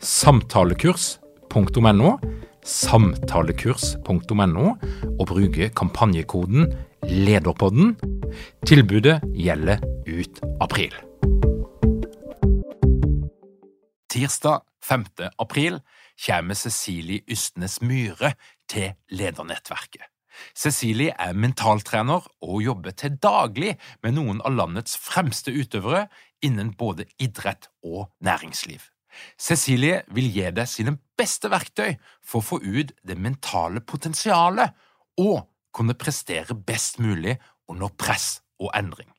samtalekurs.no, samtalekurs.no, og bruke kampanjekoden LEDERPODDEN. Tilbudet gjelder ut april. Tirsdag 5. april kommer Cecilie Ystnes Myhre til Ledernettverket. Cecilie er mentaltrener og jobber til daglig med noen av landets fremste utøvere innen både idrett og næringsliv. Cecilie vil gi deg sine beste verktøy for å få ut det mentale potensialet og kunne prestere best mulig under press og endring.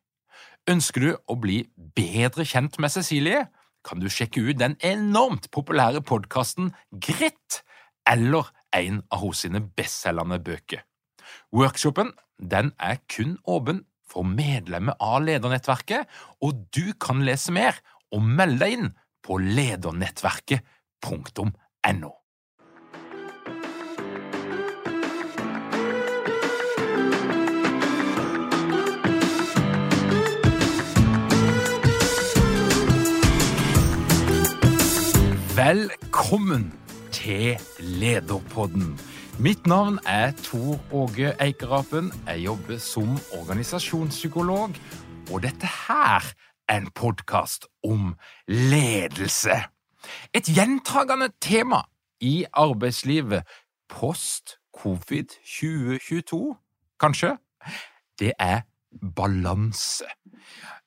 Ønsker du å bli bedre kjent med Cecilie, kan du sjekke ut den enormt populære podkasten Gritt eller en av hos sine bestselgende bøker. Workshopen den er kun åpen for medlemmer av ledernettverket, og du kan lese mer og melde deg inn på ledernettverket.no. Velkommen til Lederpodden. Mitt navn er Tor Åge Eikerapen. Jeg jobber som organisasjonspsykolog, og dette her er en podkast om ledelse. Et gjentagende tema i arbeidslivet post covid 2022, kanskje, det er balanse.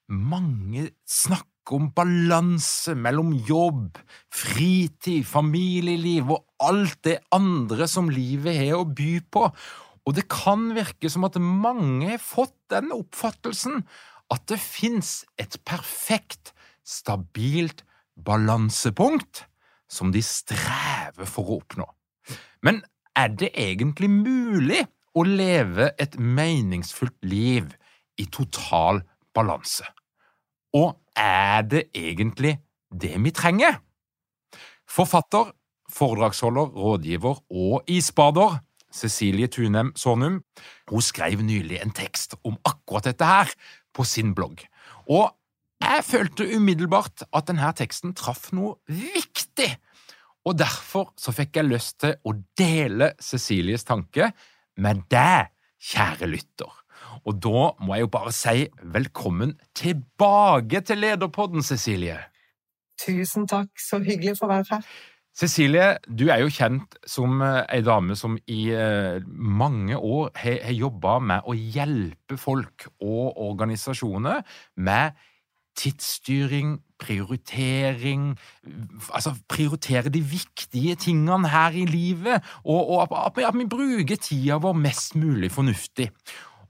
Mange snakker om balanse mellom jobb, fritid, familieliv og alt det andre som livet har å by på, og det kan virke som at mange har fått den oppfattelsen at det fins et perfekt, stabilt balansepunkt som de strever for å oppnå. Men er det egentlig mulig å leve et meningsfullt liv i total balanse? Og er det egentlig det vi trenger? Forfatter, foredragsholder, rådgiver og isbader Cecilie Tunem Sånum hun skrev nylig en tekst om akkurat dette her på sin blogg. Og jeg følte umiddelbart at denne teksten traff noe viktig, og derfor så fikk jeg lyst til å dele Cecilies tanke med deg, kjære lytter. Og da må jeg jo bare si velkommen tilbake til Lederpodden, Cecilie. Tusen takk, så hyggelig for å være her. Cecilie, du er jo kjent som eh, ei dame som i eh, mange år har, jobba med å hjelpe folk og organisasjoner med tidsstyring, prioritering Altså prioritere de viktige tingene her i livet, og, og at, at vi bruker tida vår mest mulig fornuftig.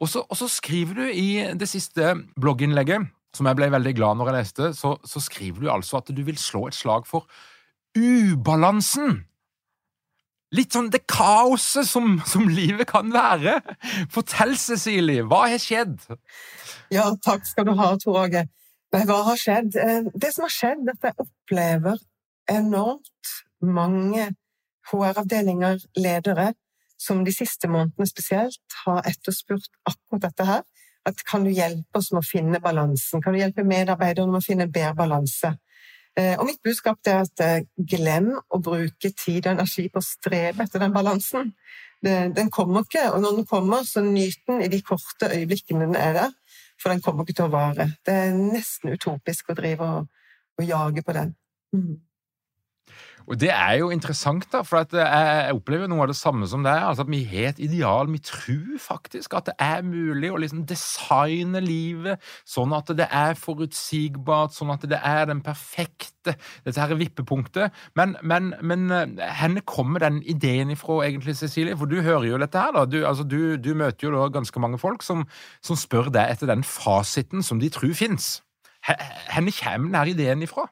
Og så, og så skriver du i det siste blogginnlegget, som jeg ble veldig glad når jeg leste, så, så skriver du altså at du vil slå et slag for ubalansen. Litt sånn det kaoset som, som, livet kan være. Fortell, Cecilie, hva har skjedd? Ja, takk skal du ha, Tor Åge. Hva har skjedd? Eh, det som har skjedd, er at jeg opplever enormt mange HR-avdelinger, ledere, som de siste månedene spesielt har etterspurt akkurat dette her. At kan du hjelpe oss med å finne balansen? Kan du hjelpe medarbeiderne med å finne en bedre balanse? Eh, og mitt budskap er at eh, glem å bruke tid og energi på å strebe etter den balansen. Den kommer ikke, og når den kommer, så nyt den i de korte øyeblikkene den er der, for den kommer ikke til å vare. Det er nesten utopisk å drive og, og jage på den. Mm. Og det er jo interessant, da, for jeg opplever noe av det samme som deg. Altså at vi har et ideal. Vi tror faktisk at det er mulig å liksom designe livet sånn at det er forutsigbart, sånn at det er den perfekte Dette her er vippepunktet. Men, men, men hvor kommer den ideen ifra, egentlig, Cecilie? For du hører jo dette her, da. Du, altså, du, du møter jo da ganske mange folk som, som spør deg etter den fasiten som de tror fins. Hvor kommer denne ideen ifra?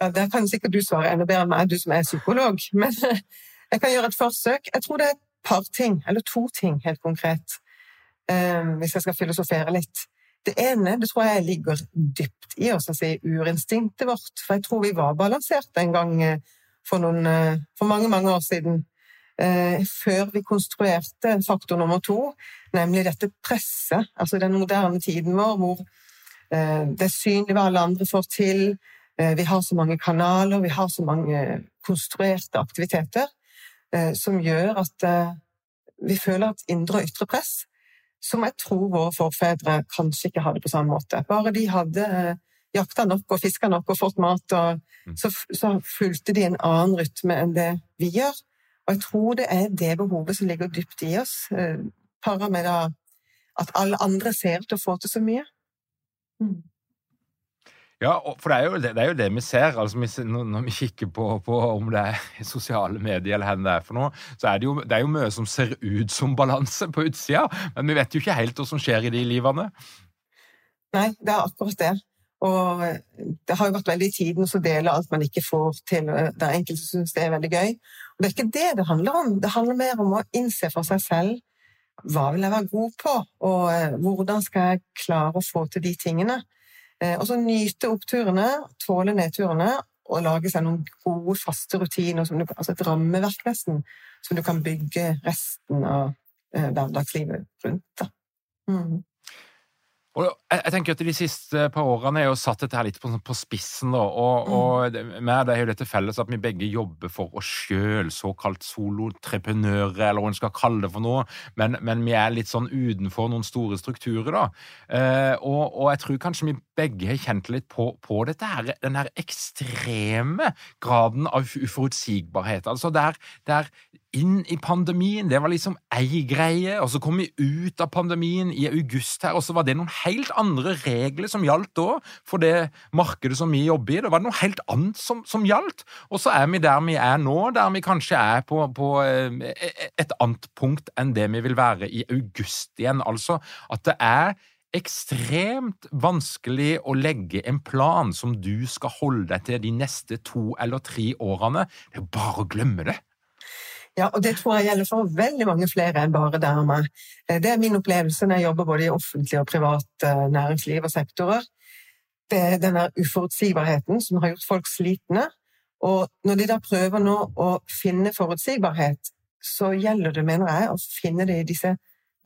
Ja, Der kan sikkert du svare enda bedre enn meg, du som er psykolog. Men jeg kan gjøre et forsøk. Jeg tror det er et par ting, eller to ting helt konkret, um, hvis jeg skal filosofere litt. Det ene det tror jeg ligger dypt i oss, altså i urinstinktet vårt. For jeg tror vi var balansert en gang eh, for, noen, eh, for mange, mange år siden. Før vi konstruerte faktor nummer to, nemlig dette presset, altså den moderne tiden vår hvor det er synlig hva alle andre får til, Eh, vi har så mange kanaler, vi har så mange konstruerte aktiviteter eh, som gjør at eh, vi føler et indre og ytre press som jeg tror våre forfedre kanskje ikke hadde på samme måte. Bare de hadde jakta nok og fiska nok og fått mat, og mm. så, så fulgte de en annen rytme enn det vi gjør. Og jeg tror det er det behovet som ligger dypt i oss, para med at alle andre ser ut til å få til så mye. Mm. Ja, for det er, jo det, det er jo det, vi ser. altså Når vi kikker på, på, om det er sosiale medier eller hva det er for noe, så er det, jo, det er jo mye som ser ut som balanse på utsida. Men vi vet jo ikke helt hva som skjer i de livene. Nei, det er akkurat det. Og det har jo vært veldig i tiden å dele alt man ikke får til. Det er enkelte som syns det er veldig gøy. Og det er ikke det det handler om. Det handler mer om å innse for seg selv hva vil jeg være god på, og eh, hvordan skal jeg klare å få til de tingene. Eh, og så nyte oppturene, tåle nedturene og lage seg noen gode, faste rutiner, du, altså et rammeverk nesten, som du kan bygge resten av eh, hverdagslivet rundt. Mm. Og jeg tenker at De siste par årene har jo satt dette her litt på, på spissen. Da, og, mm. og med det er jo dette felles at vi begge jobber for oss sjøl, såkalt solotreprenører, eller hva en skal kalle det for noe. Men, men, vi er litt sånn utenfor noen store strukturer. da. Eh, og, og, jeg tror kanskje vi begge har kjent litt på, på dette her, den her ekstreme graden av uforutsigbarhet. Altså der, der inn i pandemien, det var liksom ei greie, og så kom vi ut av pandemien i august her, og så var det noen helt andre regler som gjaldt da, for det markedet som vi jobber i. Det var noe helt annet som, som gjaldt, og så er vi der vi er nå, der vi kanskje er på, på eh, et annet punkt enn det vi vil være i august igjen. Altså at det er ekstremt vanskelig å legge en plan som du skal holde deg til de neste to eller tre årene. Det er bare å glemme det. Ja, og det tror jeg gjelder for veldig mange flere enn bare dermed. Eh, det er min opplevelse når jeg jobber både i offentlig og privat eh, næringsliv og sektorer. Det er denne uforutsigbarheten som har gjort folk slitne. Og når de da prøver nå å finne forutsigbarhet, så gjelder det, mener jeg, å finne det i disse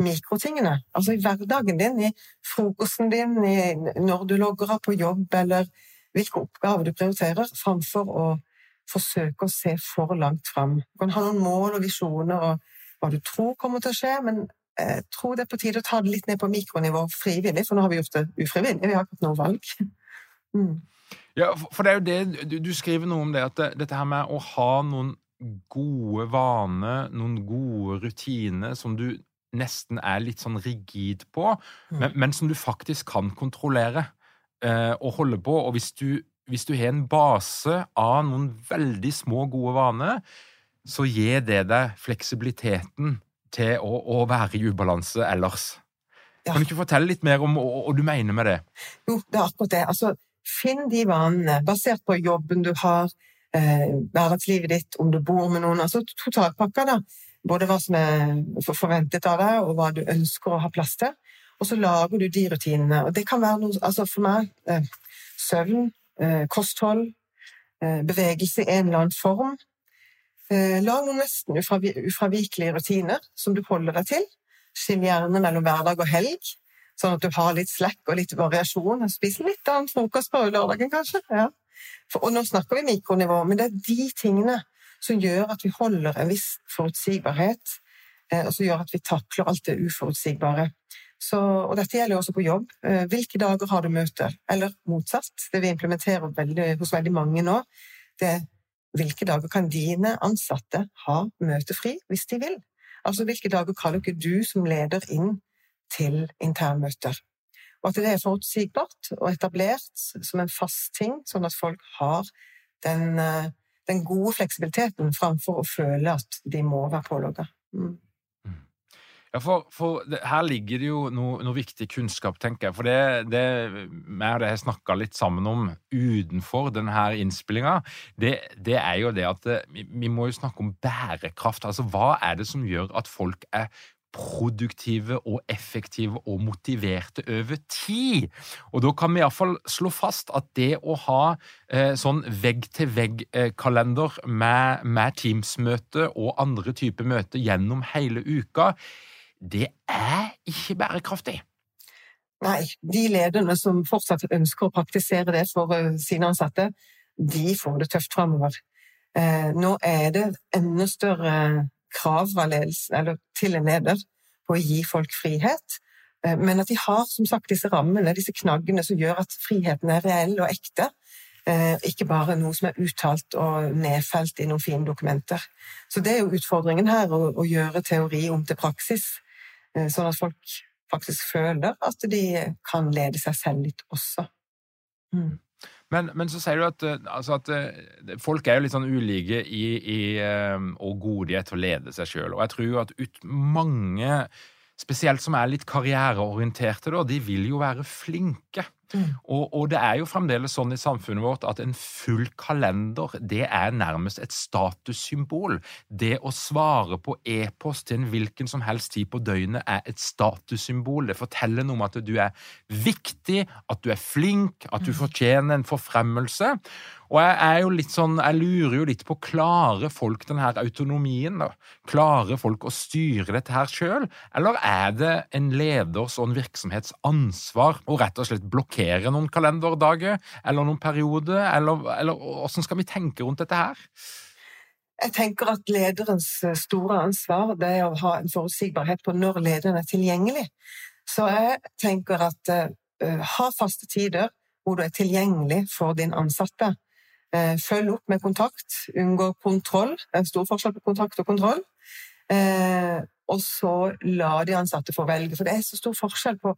mikrotingene. Altså i hverdagen din, i frokosten din, i når du logger av på jobb, eller hvilke oppgaver du prioriterer, framfor å forsøke å se for langt fram. Du kan ha noen mål og visjoner og hva du tror kommer til å skje, men jeg tror det er på tide å ta det litt ned på mikronivå frivillig, for nå har vi gjort det ufrivillig. Vi har ikke hatt noe valg. Mm. Ja, for det er jo det du, du skriver noe om det, at det, dette her med å ha noen gode vaner, noen gode rutiner som du nesten er litt sånn rigid på, mm. men, men, som du faktisk kan kontrollere eh, og holde på. Og hvis du hvis du har en base av noen veldig små, gode vaner, så gir det deg fleksibiliteten til å, å være i ubalanse ellers. Ja. Kan du ikke fortelle litt mer om hva du mener med det? Jo, det er akkurat det. Altså, finn de vanene basert på jobben du har, eh, hverdagslivet ditt, om du bor med noen. Altså totalpakka, da. Både hva som er forventet av deg, og hva du ønsker å ha plass til. Og så lager du de rutinene. Og det kan være noe Altså for meg eh, søvn, kosthold, eh, bevegelse i en eller annen form. Eh, lag noen nesten ufravikelige rutiner som du holder deg til. Skill gjerne mellom hverdag og helg, sånn at du har litt slekk og litt variasjon. Spis litt annen frokost på lørdagen, kanskje. Ja. For, og nå snakker vi mikronivå, men det er de tingene som gjør at vi holder en viss forutsigbarhet, og som gjør at vi takler alt det uforutsigbare. Så, og dette gjelder også på jobb. Eh, hvilke dager har du møter? Eller motsatt, det vi implementerer veldig, hos veldig mange nå, det er hvilke dager kan dine ansatte ha møtefri hvis de vil? Altså hvilke dager kaller ikke du som leder inn til internmøter? Og at det er forutsigbart og etablert som en fast ting, sånn at folk har den, eh, den gode fleksibiliteten framfor å føle at de må være pålogga. Mm. Ja, for, for det, Her ligger det jo noe, noe, viktig kunnskap, tenker jeg. For det, det og det har snakka litt sammen om utenfor denne innspillinga, det, det, er jo det at vi, vi må jo snakke om bærekraft. Altså, Hva er det som gjør at folk er produktive og effektive og motiverte over tid. Og da kan vi iallfall slå fast at det å ha eh, sånn vegg-til-vegg-kalender med, med Teams-møte og andre typer møter gjennom hele uka, det er ikke bærekraftig. Nei, de lederne som fortsatt ønsker å praktisere det for eh, sine ansatte, de får det tøft framover. Eh, nå er det enda større krav til en leder på å gi folk frihet, eh, men at de har som sagt disse rammene, disse knaggene som gjør at friheten er reell og ekte. Ikke bare noe som er uttalt og nedfelt i noen fine dokumenter. Så det er jo utfordringen her, å gjøre teori om til praksis. Eh, sånn at folk faktisk føler at de kan lede seg selv litt også. Mm. Men, men, så sier du at, eh, altså at, eh, folk er jo litt sånn ulike i, i og gode til å lede seg sjøl. Og jeg tror at ut, mange, spesielt som er litt karriereorienterte, da, de vil jo være flinke. Mm. Og, og, det er jo fremdeles sånn i samfunnet vårt at en full kalender det er nærmest et statussymbol. Det å svare på e-post til en hvilken som helst tid på døgnet er et statussymbol. Det forteller noe om at du er viktig, at du er flink, at du mm. fortjener en forfremmelse. Og jeg er jo litt sånn, jeg lurer jo litt på klarer folk denne autonomien. da? Klarer folk å styre dette her sjøl, eller er det en leders og en virksomhets ansvar å rett og slett blokkere noen kalenderdager eller noen perioder, eller, eller hvordan skal vi tenke rundt dette her? Jeg tenker at lederens store ansvar det er å ha en forutsigbarhet på når lederen er tilgjengelig. Så jeg tenker at uh, ha faste tider hvor du er tilgjengelig for din ansatte. Uh, følg opp med kontakt, unngå kontroll. Det er en stor forskjell på kontakt og kontroll. Uh, og så la de ansatte få velge, for det er så stor forskjell på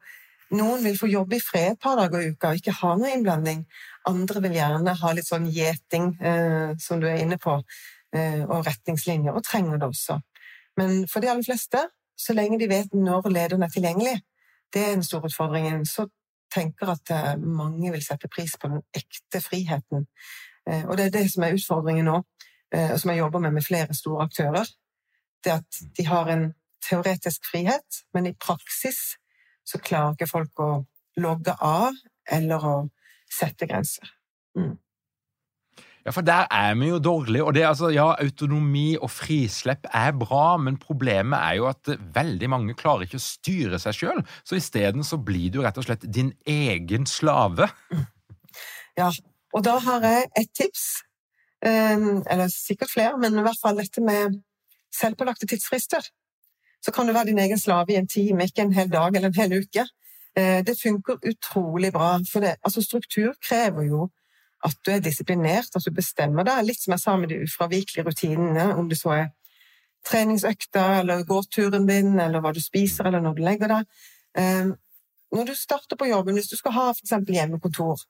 Noen vil få jobbe i fred et par dager i uka og ikke ha noe innblanding. Andre vil gjerne ha litt sånn gjeting, eh, som du er inne på, og retningslinjer, og trenger det også. Men for de aller fleste, så lenge de vet når lederen er tilgjengelig, det er den store utfordringen. Så tenker at mange vil sette pris på den ekte friheten Eh, og det er det som er utfordringen nå, eh, og som jeg jobber med med flere store aktører. Det at de har en teoretisk frihet, men i praksis så klarer ikke folk å logge av eller å sette grenser. Mm. Ja, for der er vi jo dårlige. Og det altså, ja, autonomi og frislepp er bra, men problemet er jo at veldig mange klarer ikke å styre seg sjøl. Så isteden så blir du rett og slett din egen slave. Ja, og da har jeg et tips, ehm, eller sikkert flere, men i hvert fall dette med selvpålagte tidsfrister. Så kan du være din egen slave i en time, ikke en hel dag eller en hel uke. Eh, det funker utrolig bra, for det, altså struktur krever jo at du er disiplinert, at du bestemmer deg. Litt som jeg sa med de ufravikelige rutinene, om det så er treningsøkta eller gåturen din, eller hva du spiser, eller når du legger deg. Ehm, når du starter på jobben, hvis du skal ha f.eks. hjemmekontor,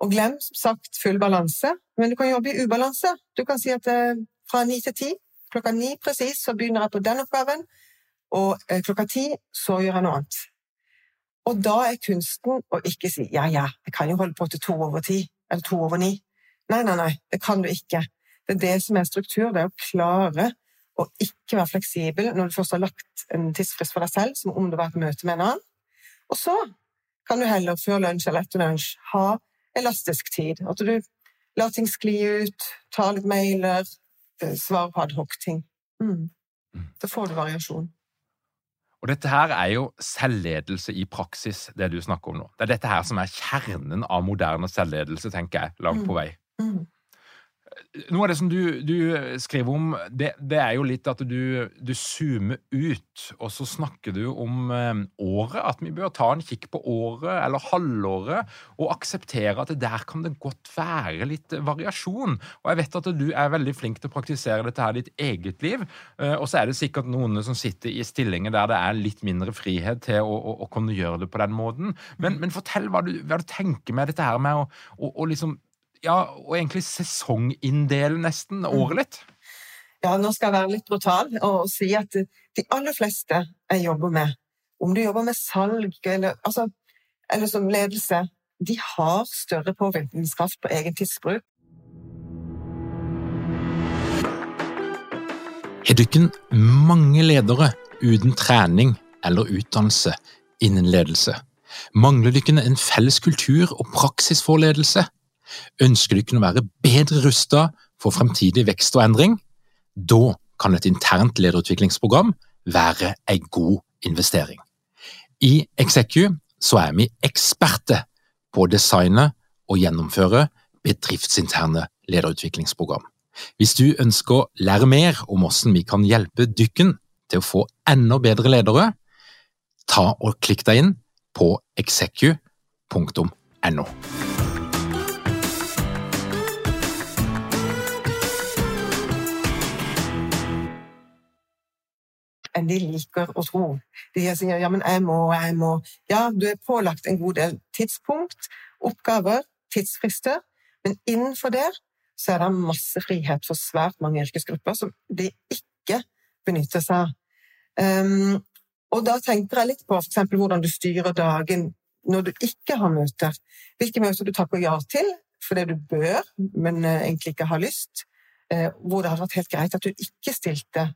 og glem som sagt full balanse, men du kan jobbe i ubalanse. Du kan si at eh, fra ni til ti, klokka ni presis, så begynner jeg på den oppgaven, og eh, klokka ti så gjør jeg noe annet. Og da er kunsten å ikke si ja, ja, jeg kan jo holde på til to over ti, eller to over ni. Nei, nei, nei, det kan du ikke. Det er det som er struktur, det er å klare å ikke være fleksibel når du først har lagt en tidsfrist for deg selv, som om det var et møte med en annen. Og så kan du heller før lunsj eller etter lunsj ha elastisk tid. At du lar ting skli ut, tar litt mailer, eh, svarer på adhoc-ting. Mm. mm. Får du variasjon. Og dette her er jo selvledelse i praksis, det du snakker om nå. Det er dette her som er kjernen av moderne selvledelse, tenker jeg, langt på mm. vei. Mm. Noe av det som du, du skriver om, det, det, er jo litt at du, du, zoomer ut, og så snakker du om eh, året. At vi bør ta en kikk på året eller halvåret, og akseptere at der kan det godt være litt variasjon. Og jeg vet at du er veldig flink til å praktisere dette her i ditt eget liv. Eh, og så er det sikkert noen som sitter i stillinger der det er litt mindre frihet til å, å, å kunne gjøre det på den måten. Men, men fortell hva du, hva du, tenker med dette her med å, å, liksom ja, og egentlig sesonginndele nesten året litt? Ja, nå skal jeg være litt brutal og si at de aller fleste jeg jobber med, om du jobber med salg eller, altså, eller som ledelse, de har større påvirkningskraft på egen tidsbruk. Har dere mange ledere uten trening eller utdannelse innen ledelse? Mangler dere en felles kultur og praksis for ledelse? Ønsker du kunne være bedre rustet for fremtidig vekst og endring? Da kan et internt lederutviklingsprogram være en god investering. I Execu er vi eksperter på å designe og gjennomføre bedriftsinterne lederutviklingsprogram. Hvis du ønsker å lære mer om hvordan vi kan hjelpe dykken til å få enda bedre ledere, ta og klikk deg inn på execu.no. enn de liker å tro. De sier ja, men jeg må, jeg må. Ja, du er pålagt en god del tidspunkt, oppgaver, tidsfrister, men innenfor det så er det masse frihet for svært mange yrkesgrupper som de ikke benytter seg. Um, og da tenker jeg litt på f.eks. hvordan du styrer dagen når du ikke har møter. Hvilke møter du takker ja til fordi du bør, men uh, egentlig ikke har lyst. Uh, hvor det hadde vært helt greit at du ikke stilte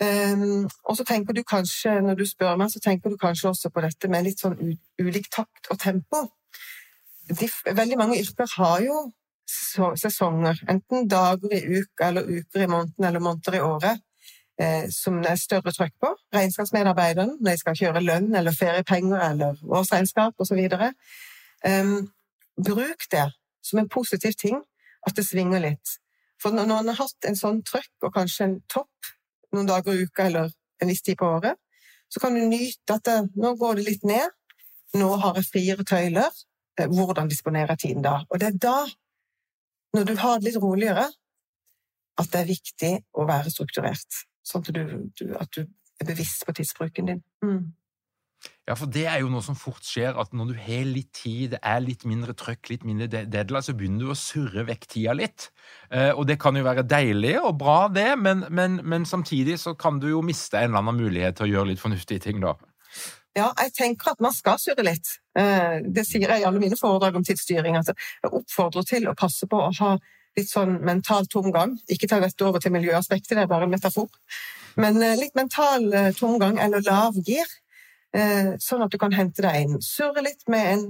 Um, og så tenker du kanskje, når du spør meg, så tenker du kanskje også på dette med litt sånn ulik takt og tempo. De, veldig mange yrker har jo sesonger, enten dager i uka eller uker i måneden eller måneder i året, eh, som det er større trøkk på. Regnskapsmedarbeideren når de skal kjøre lønn eller feriepenger eller årsregnskap osv. Um, bruk det som en positiv ting at det svinger litt. For når en har hatt en sånn trøkk og kanskje en topp noen dager i uka eller en viss tid på året, så kan du nyte at det, nå går det litt ned, nå har jeg friere tøyler, eh, hvordan disponerer jeg tiden da? Og det er da, når du har det litt roligere, at det er viktig å være strukturert, sånn at du, du, at du er bevisst på tidsbruken din. Mm. Ja, for det er jo noe som fort skjer, at når du har litt tid, det er litt mindre trøkk, litt mindre deadline, så begynner du å surre vekk tida litt. Eh, og det kan jo være deilig og bra, det, men, men, men, samtidig så kan du jo miste en eller annen mulighet til å gjøre litt fornuftige ting, da. Ja, jeg tenker at man skal surre litt. Eh, det sier jeg i alle mine foredrag om tidsstyring. Altså, jeg oppfordrer til å passe på å ha litt sånn mental tomgang. Ikke ta dette over til miljøaspektet, det er bare en metafor. Men eh, litt mental tomgang eller lav gir Eh, sånn at du kan hente deg inn. Surre litt med en,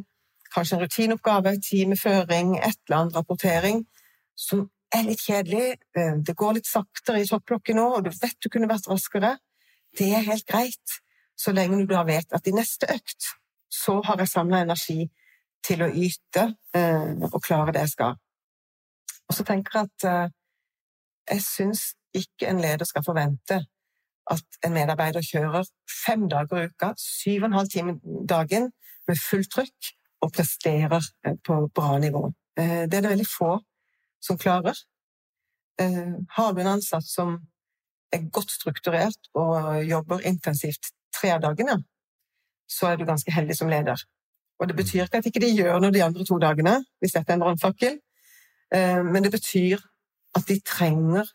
kanskje en rutineoppgave, timeføring, et eller annet rapportering som er litt kjedelig. Eh, det går litt saktere i topplokket nå, og du vet du kunne vært raskere. Det er helt greit, så lenge du da vet at i neste økt så har jeg samla energi til å yte eh, og klare det jeg skal. Og så tenker jeg at jeg syns ikke en leder skal forvente at en medarbeider kjører fem dager i uka, syv og en halv time dagen, med fullt trykk, og presterer eh, på bra nivå. Eh, det er det veldig få som klarer. Eh, har du en ansatt som er godt strukturert og jobber intensivt tre av dagene, så er du ganske heldig som leder. Og det betyr ikke at ikke de gjør noe de andre to dagene, hvis dette er en brannfakkel, men det betyr at de trenger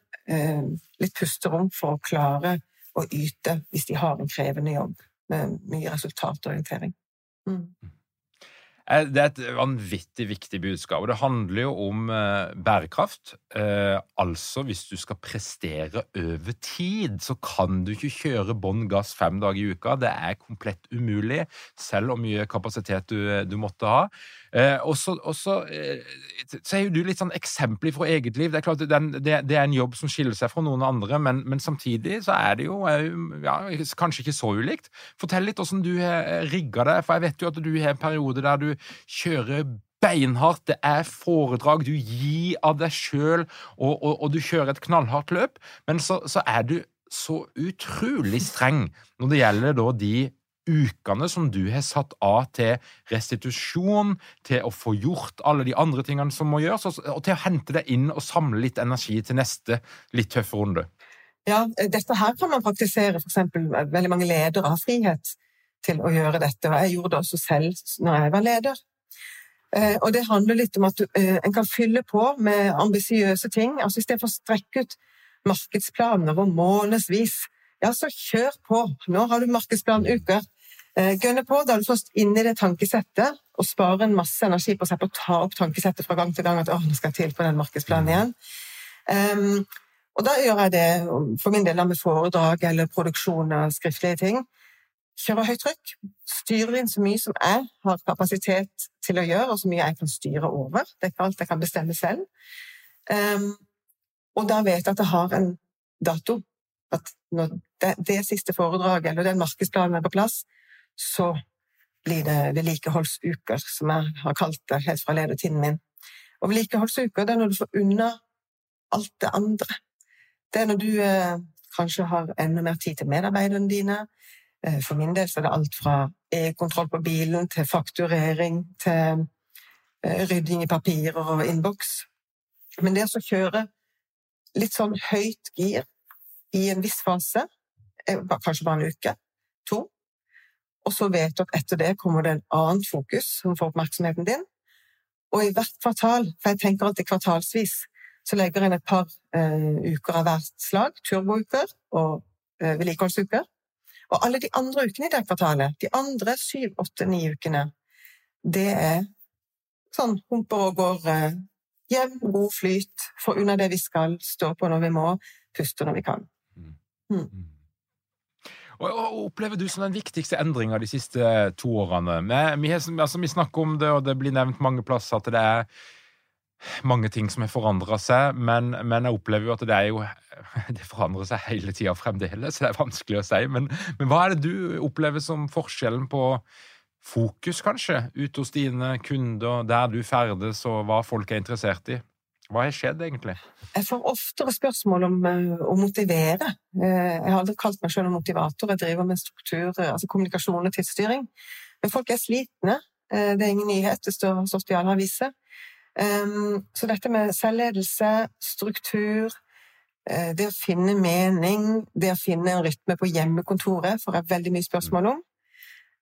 litt pusterom for å klare å yte hvis de har en krevende jobb med mye resultatorientering. Mm. Eh, det er et vanvittig viktig budskap. og Det handler jo om eh, bærekraft. Eh, altså, hvis du skal prestere over tid, så kan du ikke kjøre bånn gass fem dager i uka. Det er komplett umulig, selv hvor mye kapasitet du, du måtte ha. Eh, og så eh, er jo du litt sånn eksempel fra eget liv. Det er klart det, det, det, er en jobb som skiller seg fra noen andre, men, men samtidig så er det jo eh, ja, kanskje ikke så ulikt. Fortell litt hvordan du har rigga deg, for jeg vet jo at du har en periode der du kjører beinhardt, det er foredrag, du gir av deg sjøl, og, og, og, du kjører et knallhardt løp, men så, så, er du så utrolig streng når det gjelder da de ukene som du har satt av til restitusjon, til å få gjort alle de andre tingene som må gjøres, og til å hente deg inn og samle litt energi til neste litt tøffe runde. Ja, dette her kan man praktisere. For eksempel, veldig mange ledere har frihet til å gjøre dette, og jeg gjorde det også selv når jeg var leder. Eh, og det handler litt om at eh, en kan fylle på med ambisiøse ting. altså I stedet for å strekke ut markedsplaner over månedsvis, ja, så kjør på. Nå har du markedsplanuker. Eh, gønne på. Da er du først inne i det tankesettet og sparer en masse energi på seg på å ta opp tankesettet fra gang til gang. at å, nå skal jeg til på den markedsplanen igjen. Um, og da gjør jeg det for min del med foredrag eller produksjon av skriftlige ting kjører høyt trykk, styrer inn så mye som jeg har kapasitet til å gjøre, og så mye jeg kan styre over. Det er ikke alt jeg kan bestemme selv. Um, og da vet jeg at jeg har en dato. At det, det siste foredraget eller den markedsplanen er på plass, så blir det vedlikeholdsuker, som jeg har kalt det helt fra ledertiden min. Og vedlikeholdsuker det er når du får unna alt det andre. Det er når du eh, kanskje har enda mer tid til medarbeiderne dine, Eh, for min del så er det alt fra e-kontroll på bilen til fakturering til eh, rydding i papirer og innboks. Men det å kjøre litt sånn høyt gir i en viss fase, kanskje bare en uke, to, og så vet du at etter det kommer det en annet fokus som får oppmerksomheten din. Og i hvert kvartal, for jeg tenker alltid kvartalsvis, så legger inn et par eh, uker av hvert slag, turbouker og eh, vedlikeholdsuker. Og alle de andre ukene i det kvartalet, de andre syv, åtte, ni ukene, det er sånn humper og går eh, jevn, god flyt, få unna det vi skal, stå på når vi må, puste når vi kan. Mm. Og, og Opplever du som den viktigste endringa de siste to årene? Vi, altså, vi snakker om det, og det blir nevnt mange plasser at det er mange ting som har forandra seg, men, men, jeg opplever jo at det er jo Det forandrer seg hele tida fremdeles, så det er vanskelig å si. Men, men, hva er det du opplever som forskjellen på fokus, kanskje, ute hos dine kunder, der du ferdes, og hva folk er interessert i? Hva har skjedd, egentlig? Jeg får oftere spørsmål om eh, å motivere. Eh, jeg har aldri kalt meg selv en motivator. Jeg driver med struktur, eh, altså kommunikasjon og tidsstyring. Men folk er slitne. Det er ingen nyhet. Det står stått i alle aviser. Um, så dette med selvledelse, struktur, det å finne mening, det å finne en rytme på hjemmekontoret, får jeg veldig mye spørsmål om.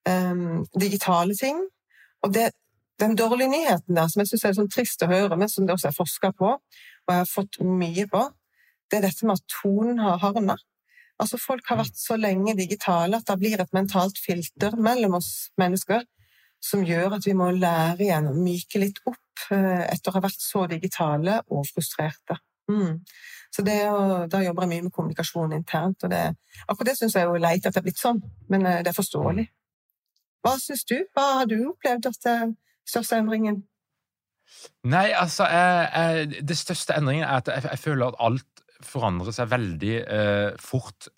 Um, digitale ting. Og det, den dårlige nyheten der, som jeg syns er sånn trist å høre, men som det også er forska på, og jeg har fått mye på, det er dette med at tonen har hardna. Altså, folk har vært så lenge digitale at det blir et mentalt filter mellom oss mennesker som gjør at vi må lære igjen å myke litt opp Eh, etter å ha vært så digitale og frustrerte. Mm. Så det, Da jobber jeg mye med kommunikasjon internt. og det, Akkurat det syns jeg er leit at det er blitt sånn, men eh, det er forståelig. Hva syns du? Hva har du opplevd at er største endringen? Nei, altså jeg, jeg, Det største endringen er at jeg, jeg, føler at alt forandrer seg veldig eh, fort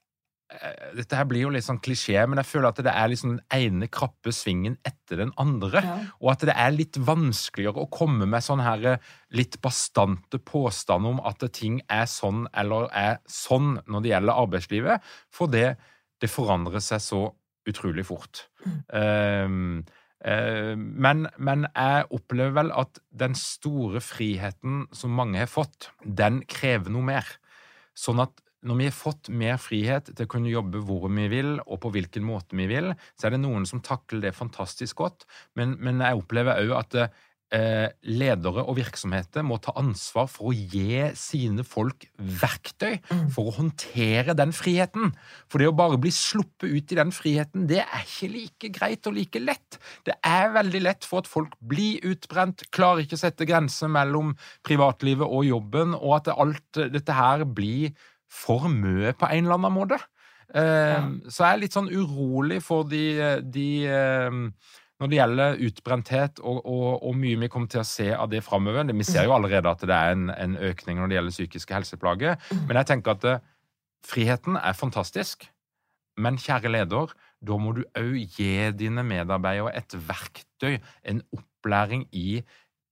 Eh, dette her blir jo litt sånn klisjé, men jeg føler at det er liksom den ene krappe svingen etter den andre. Ja. Og at det er litt vanskeligere å komme med sånne her eh, litt bastante påstander om at ting er sånn eller er sånn når det gjelder arbeidslivet, for det, det forandrer seg så utrolig fort. Mm. Um, men, men jeg opplever vel at den store friheten som mange har fått, den krever noe mer. Sånn at når vi har fått mer frihet til å kunne jobbe hvor vi vil, og på hvilken måte vi vil, så er det noen som takler det fantastisk godt. Men, men jeg opplever òg at eh, ledere og virksomheter må ta ansvar for å gi sine folk verktøy mm. for å håndtere den friheten. For det å bare bli sluppet ut i den friheten, det er ikke like greit og like lett. Det er veldig lett for at folk blir utbrent, klarer ikke å sette grenser mellom privatlivet og jobben, og at alt dette her blir for mye på en eller annen måte. Uh. Så jeg er litt sånn urolig for de, de uh, Når det gjelder utbrenthet og, og, og, mye vi kommer til å se av det framover. Vi ser jo allerede at det er en, en økning når det gjelder psykiske helseplager. Men jeg tenker at uh, friheten er fantastisk. Men kjære leder, da må du òg gi dine medarbeidere et verktøy, en opplæring i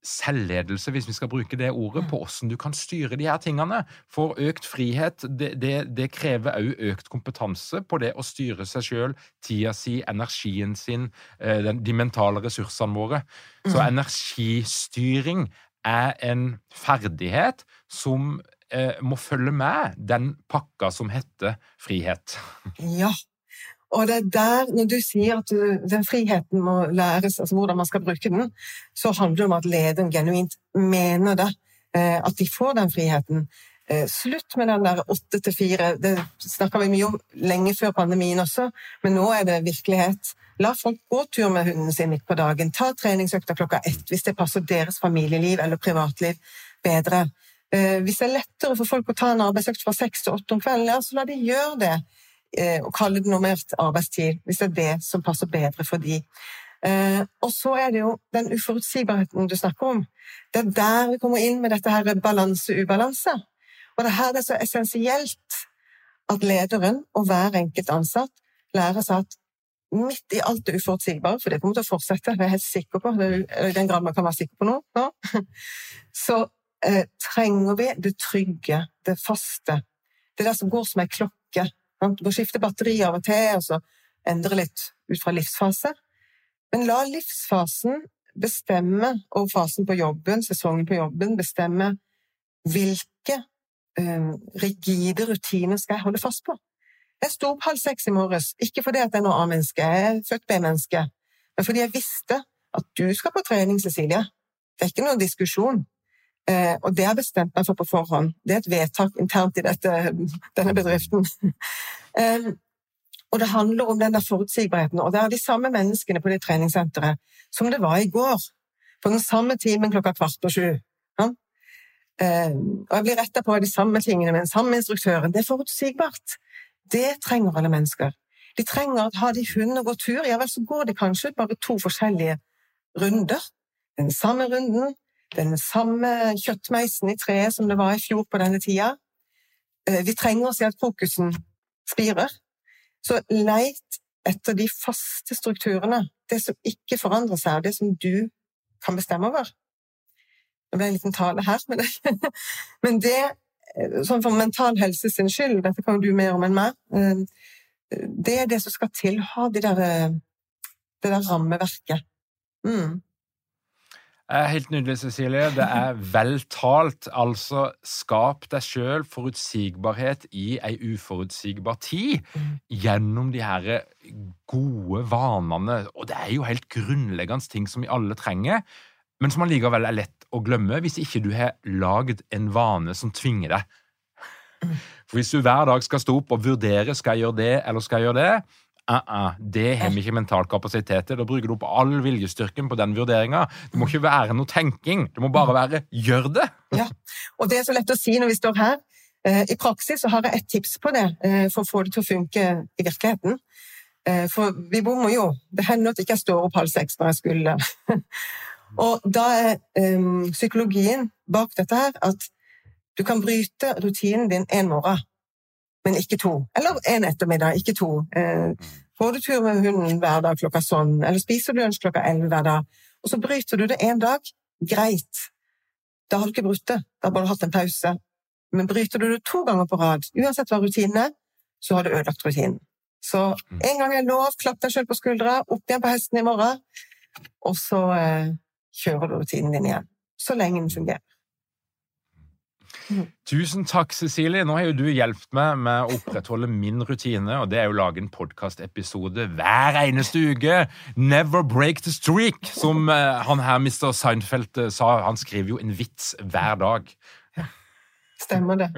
selvledelse, hvis vi skal bruke det ordet, på hvordan du kan styre de her tingene. For økt frihet, det, det, det krever også økt kompetanse på det å styre seg sjøl, tida si, energien sin, eh, den, de mentale ressursene våre. Så mm. energistyring er en ferdighet som eh, må følge med den pakka som heter frihet. Ja, og det er der, når du sier at den friheten må læres, altså hvordan man skal bruke den, så handler det om at lederen genuint mener det. Eh, at de får den friheten. Eh, slutt med den der åtte til fire. Det snakka vi mye om lenge før pandemien også, men nå er det virkelighet. La folk gå tur med hunden sin midt på dagen. Ta treningsøkta klokka ett hvis det passer deres familieliv eller privatliv bedre. Eh, hvis det er lettere for folk å ta en arbeidsøkt fra seks til åtte om kvelden, så la de gjøre det å eh, kalle det normert arbeidstid, hvis det er det som passer bedre for de. Eh, og så er det jo den uforutsigbarheten du snakker om. Det er der vi kommer inn med dette her balanse-ubalanse. Og det er her det er så essensielt at lederen og hver enkelt ansatt lærer seg at midt i alt det uforutsigbare, for det kommer til å fortsette, det er jeg helt sikker på, i den grad man kan være sikker på noe, nå, så eh, trenger vi det trygge, det faste. Det der som går som ei klokke, du må skifte batteri av og til, og så endre litt ut fra livsfase. Men la livsfasen bestemme, og fasen på jobben, sesongen på jobben, bestemme hvilke eh, rigide rutiner skal jeg holde fast på. Jeg sto opp halv seks i morges, ikke fordi jeg er noe A-menneske, jeg er født B-menneske, men fordi jeg visste at du skal på trening, Cecilie. Det er ikke noen diskusjon. Eh, og det har jeg bestemt meg for på forhånd. Det er et vedtak internt i dette, denne bedriften. eh, og det handler om den der forutsigbarheten. Og det er de samme menneskene på det treningssenteret som det var i går. På den samme timen klokka kvart på sju. Ja? Eh, og jeg blir retta på de samme tingene med den samme instruktøren. Det er forutsigbart. Det trenger alle mennesker. De trenger å ha de hundene og gå tur, ja vel, så går det kanskje bare to forskjellige runder. Den samme runden, den samme kjøttmeisen i treet som det var i fjor på denne tida. Eh, vi trenger å se at fokusen spirer. Så leit etter de faste strukturene, det som ikke forandrer seg, og det som du kan bestemme over. Det ble en liten tale her, men det, men det eh, sånn for mental helse sin skyld, dette kan du mer om enn meg, eh, det er det som skal til. Ha de det der rammeverket. Mm. Helt nydelig, Cecilie. Det er vel talt. Altså, skap deg sjøl forutsigbarhet i ei uforutsigbar tid gjennom de her gode vanene. Og det er jo helt grunnleggende ting som vi alle trenger, men som allikevel er lett å glemme hvis ikke du har lagd en vane som tvinger deg. For hvis du hver dag skal stå opp og vurdere skal jeg gjøre det eller skal jeg gjøre det, Uh -uh, det har vi ikke mental kapasitet til. Da bruker du opp all viljestyrken på den vurderinga. Det må ikke være noe tenking. Det må bare være 'gjør det'. Ja, og det er så lett å si når vi står her. Eh, I praksis har jeg et tips på det eh, for å få det til å funke i virkeligheten. Eh, for vi bommer jo. Det hender at jeg ikke står opp halv seks når jeg skulle. Og da er psykologien bak dette her at du kan bryte rutinen din en morgen men ikke to. Eller en ettermiddag, ikke to. Eh, får du tur med hunden hver dag klokka sånn, eller spiser du lunsj klokka elleve hver dag, og så bryter du det én dag, greit. Da har du ikke brutt det, da har du hatt en pause. Men bryter du det to ganger på rad, uansett hva rutinen er, så har du ødelagt rutinen. Så mm. en gang er lov, klapp deg sjøl på skuldra, opp igjen på hesten i morgen, og så eh, kjører du rutinen din igjen. Så lenge den fungerer. Tusen takk, Cecilie. Nå har jo du hjulpet meg med å opprettholde min rutine, og det er jo å lage en podkastepisode hver eneste uke. Never break the streak, som uh, han her Mr. Seinfeld uh, sa. Han skriver jo en vits hver dag. Stemmer det.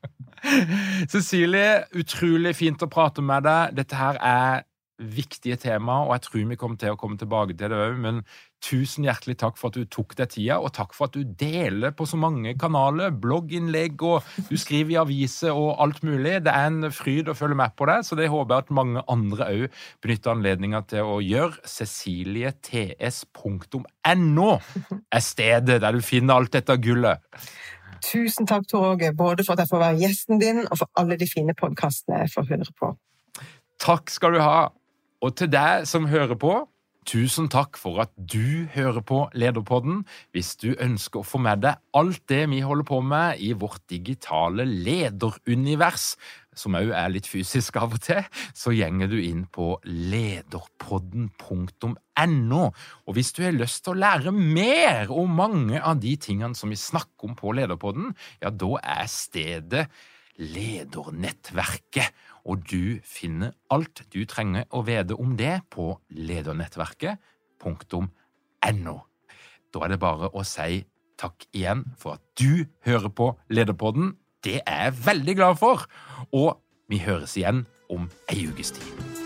Cecilie, utrolig fint å prate med deg. Dette her er viktige tema, og jeg tror vi kommer til å komme tilbake til det òg. Men tusen hjertelig takk for at du tok deg tida, og takk for at du deler på så mange kanaler. Blogginnlegg, og du skriver i aviser og alt mulig. Det er en fryd å følge med på deg, så det håper jeg at mange andre òg benytter anledninga til å gjøre. Ceciliets.no er stedet der du finner alt dette gullet. Tusen takk, Tor Åge, både for at jeg får være gjesten din, og for alle de fine podkastene jeg får høre på. Takk skal du ha. Og til deg som hører på, Tusen takk for at du hører på Lederpodden. Hvis du ønsker å få med deg alt det vi holder på med i vårt digitale lederunivers, som òg er litt fysisk av og til, så gjenger du inn på lederpodden.no. Og hvis du har lyst til å lære mer om mange av de tingene som vi snakker om på Lederpodden, ja, da er stedet Ledernettverket, og du finner alt du trenger å vite om det på ledernettverket.no. Da er det bare å si takk igjen for at du hører på Lederpodden. Det er jeg veldig glad for, og vi høres igjen om ei ukes tid.